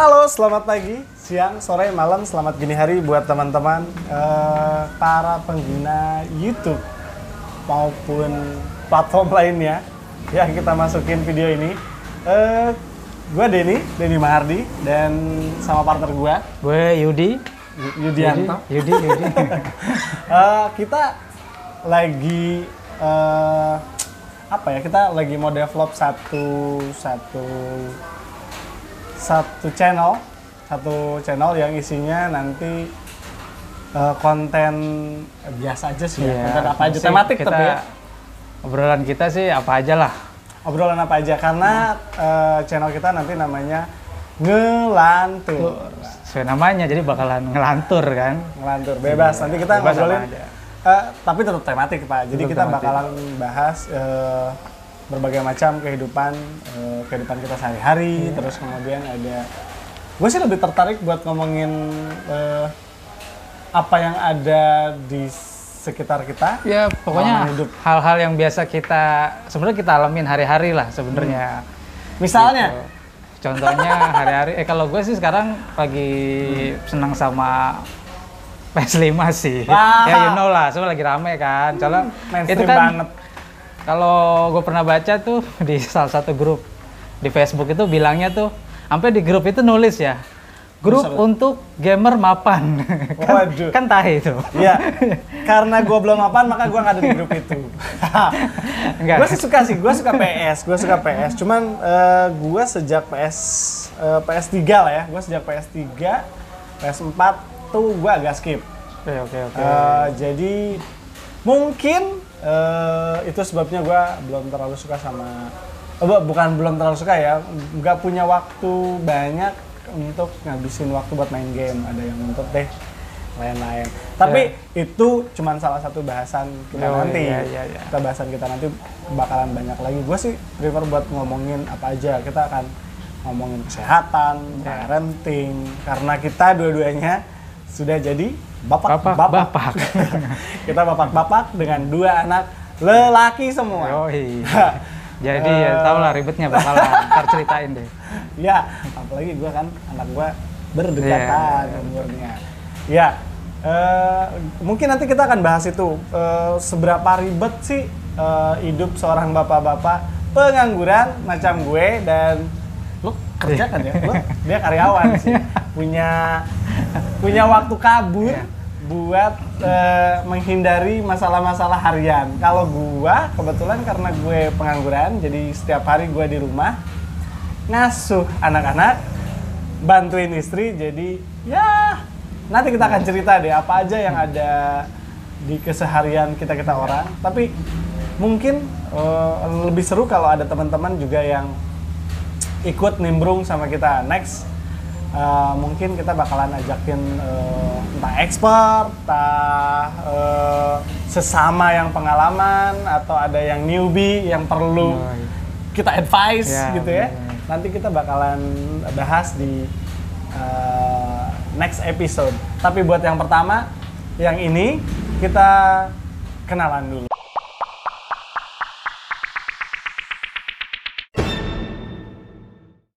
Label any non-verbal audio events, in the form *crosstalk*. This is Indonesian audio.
Halo, selamat pagi, siang, sore, malam, selamat gini hari buat teman-teman eh, para pengguna YouTube maupun platform *laughs* lainnya yang kita masukin video ini. Eh, gue Denny, Denny Mahardi, dan sama partner gue, Gue Yudi. Yudianto. Yudi, Yudi. *laughs* Eh, kita lagi eh, apa ya? Kita lagi mau develop satu satu satu channel, satu channel yang isinya nanti eh, konten biasa aja sih ya, Iya, konten apa aja sih tematik kita, tapi ya. Obrolan kita sih apa aja lah. obrolan apa aja karena eh, channel kita nanti namanya ngelantur, Sesuai namanya, jadi bakalan ngelantur kan. ngelantur bebas. Nanti kita Bebas apa ngobrolin aja. Eh, tapi tetap tematik pak. Jadi Tetap kita tematik. bakalan bahas eh, berbagai macam kehidupan eh, kehidupan kita sehari-hari. Iya. Terus kemudian ada, gue sih lebih tertarik buat ngomongin eh, apa yang ada di sekitar kita. Ya pokoknya hal-hal yang biasa kita sebenarnya kita alamin hari-hari lah sebenarnya. Misalnya, Gitu. Contohnya hari-hari, eh kalau gue sih sekarang lagi senang sama PS5 sih. Wah. Ya you know lah, soalnya lagi rame kan. Soalnya itu kan banget. Kalau gue pernah baca tuh *laughs* di salah satu grup di Facebook itu bilangnya tuh sampai di grup itu nulis ya grup untuk gamer mapan kan, Waduh. kan tahi itu Iya, *laughs* karena gue belum apaan maka gue nggak ada di grup itu. *laughs* gue sih suka sih, gue suka PS, gue suka PS. Cuman gue sejak PS eh, PS3 lah ya, gue sejak PS3, PS4 tuh gue agak skip. oke oke oke Eh, jadi mungkin eh, itu sebabnya gue belum terlalu suka sama, bu- bukan belum terlalu suka ya, nggak punya waktu banyak untuk ngabisin waktu buat main game. Ada yang nuntut deh lain-lain. Tapi itu cuman salah satu bahasan kita Oh, nanti. iya, iya, iya. Kita bahasan kita nanti bakalan banyak lagi. Gue sih prefer buat ngomongin apa aja. Kita akan ngomongin kesehatan, Iya. parenting, karena kita dua-duanya sudah jadi bapak Bapak, bapak. bapak. *laughs* kita bapak-bapak dengan dua anak lelaki semua. Yoi. *laughs* jadi ya tau lah ribetnya bakalan ntar ceritain deh *laughs* ya, apalagi gue kan anak gue berdekatan Iya. umurnya. Ya, eh, mungkin nanti kita akan bahas itu Eh, seberapa ribet sih eh, hidup seorang bapak-bapak pengangguran macam gue dan lu kerja kan ya, lu dia karyawan sih, punya punya waktu kabur buat eh, menghindari masalah-masalah harian. Kalau gua kebetulan karena gue pengangguran, jadi setiap hari gua di rumah ngasuh anak-anak, bantuin istri, jadi ya nanti kita akan cerita deh apa aja yang ada di keseharian kita kita orang. Tapi mungkin eh, lebih seru kalau ada teman-teman juga yang ikut nimbrung sama kita next eh, mungkin kita bakalan ajakin eh, entah expert entah eh, sesama yang pengalaman atau ada yang newbie yang perlu Oh, iya. kita advice Ya, gitu ya. nanti kita bakalan bahas di eh, next episode. Tapi buat yang pertama yang ini kita kenalan dulu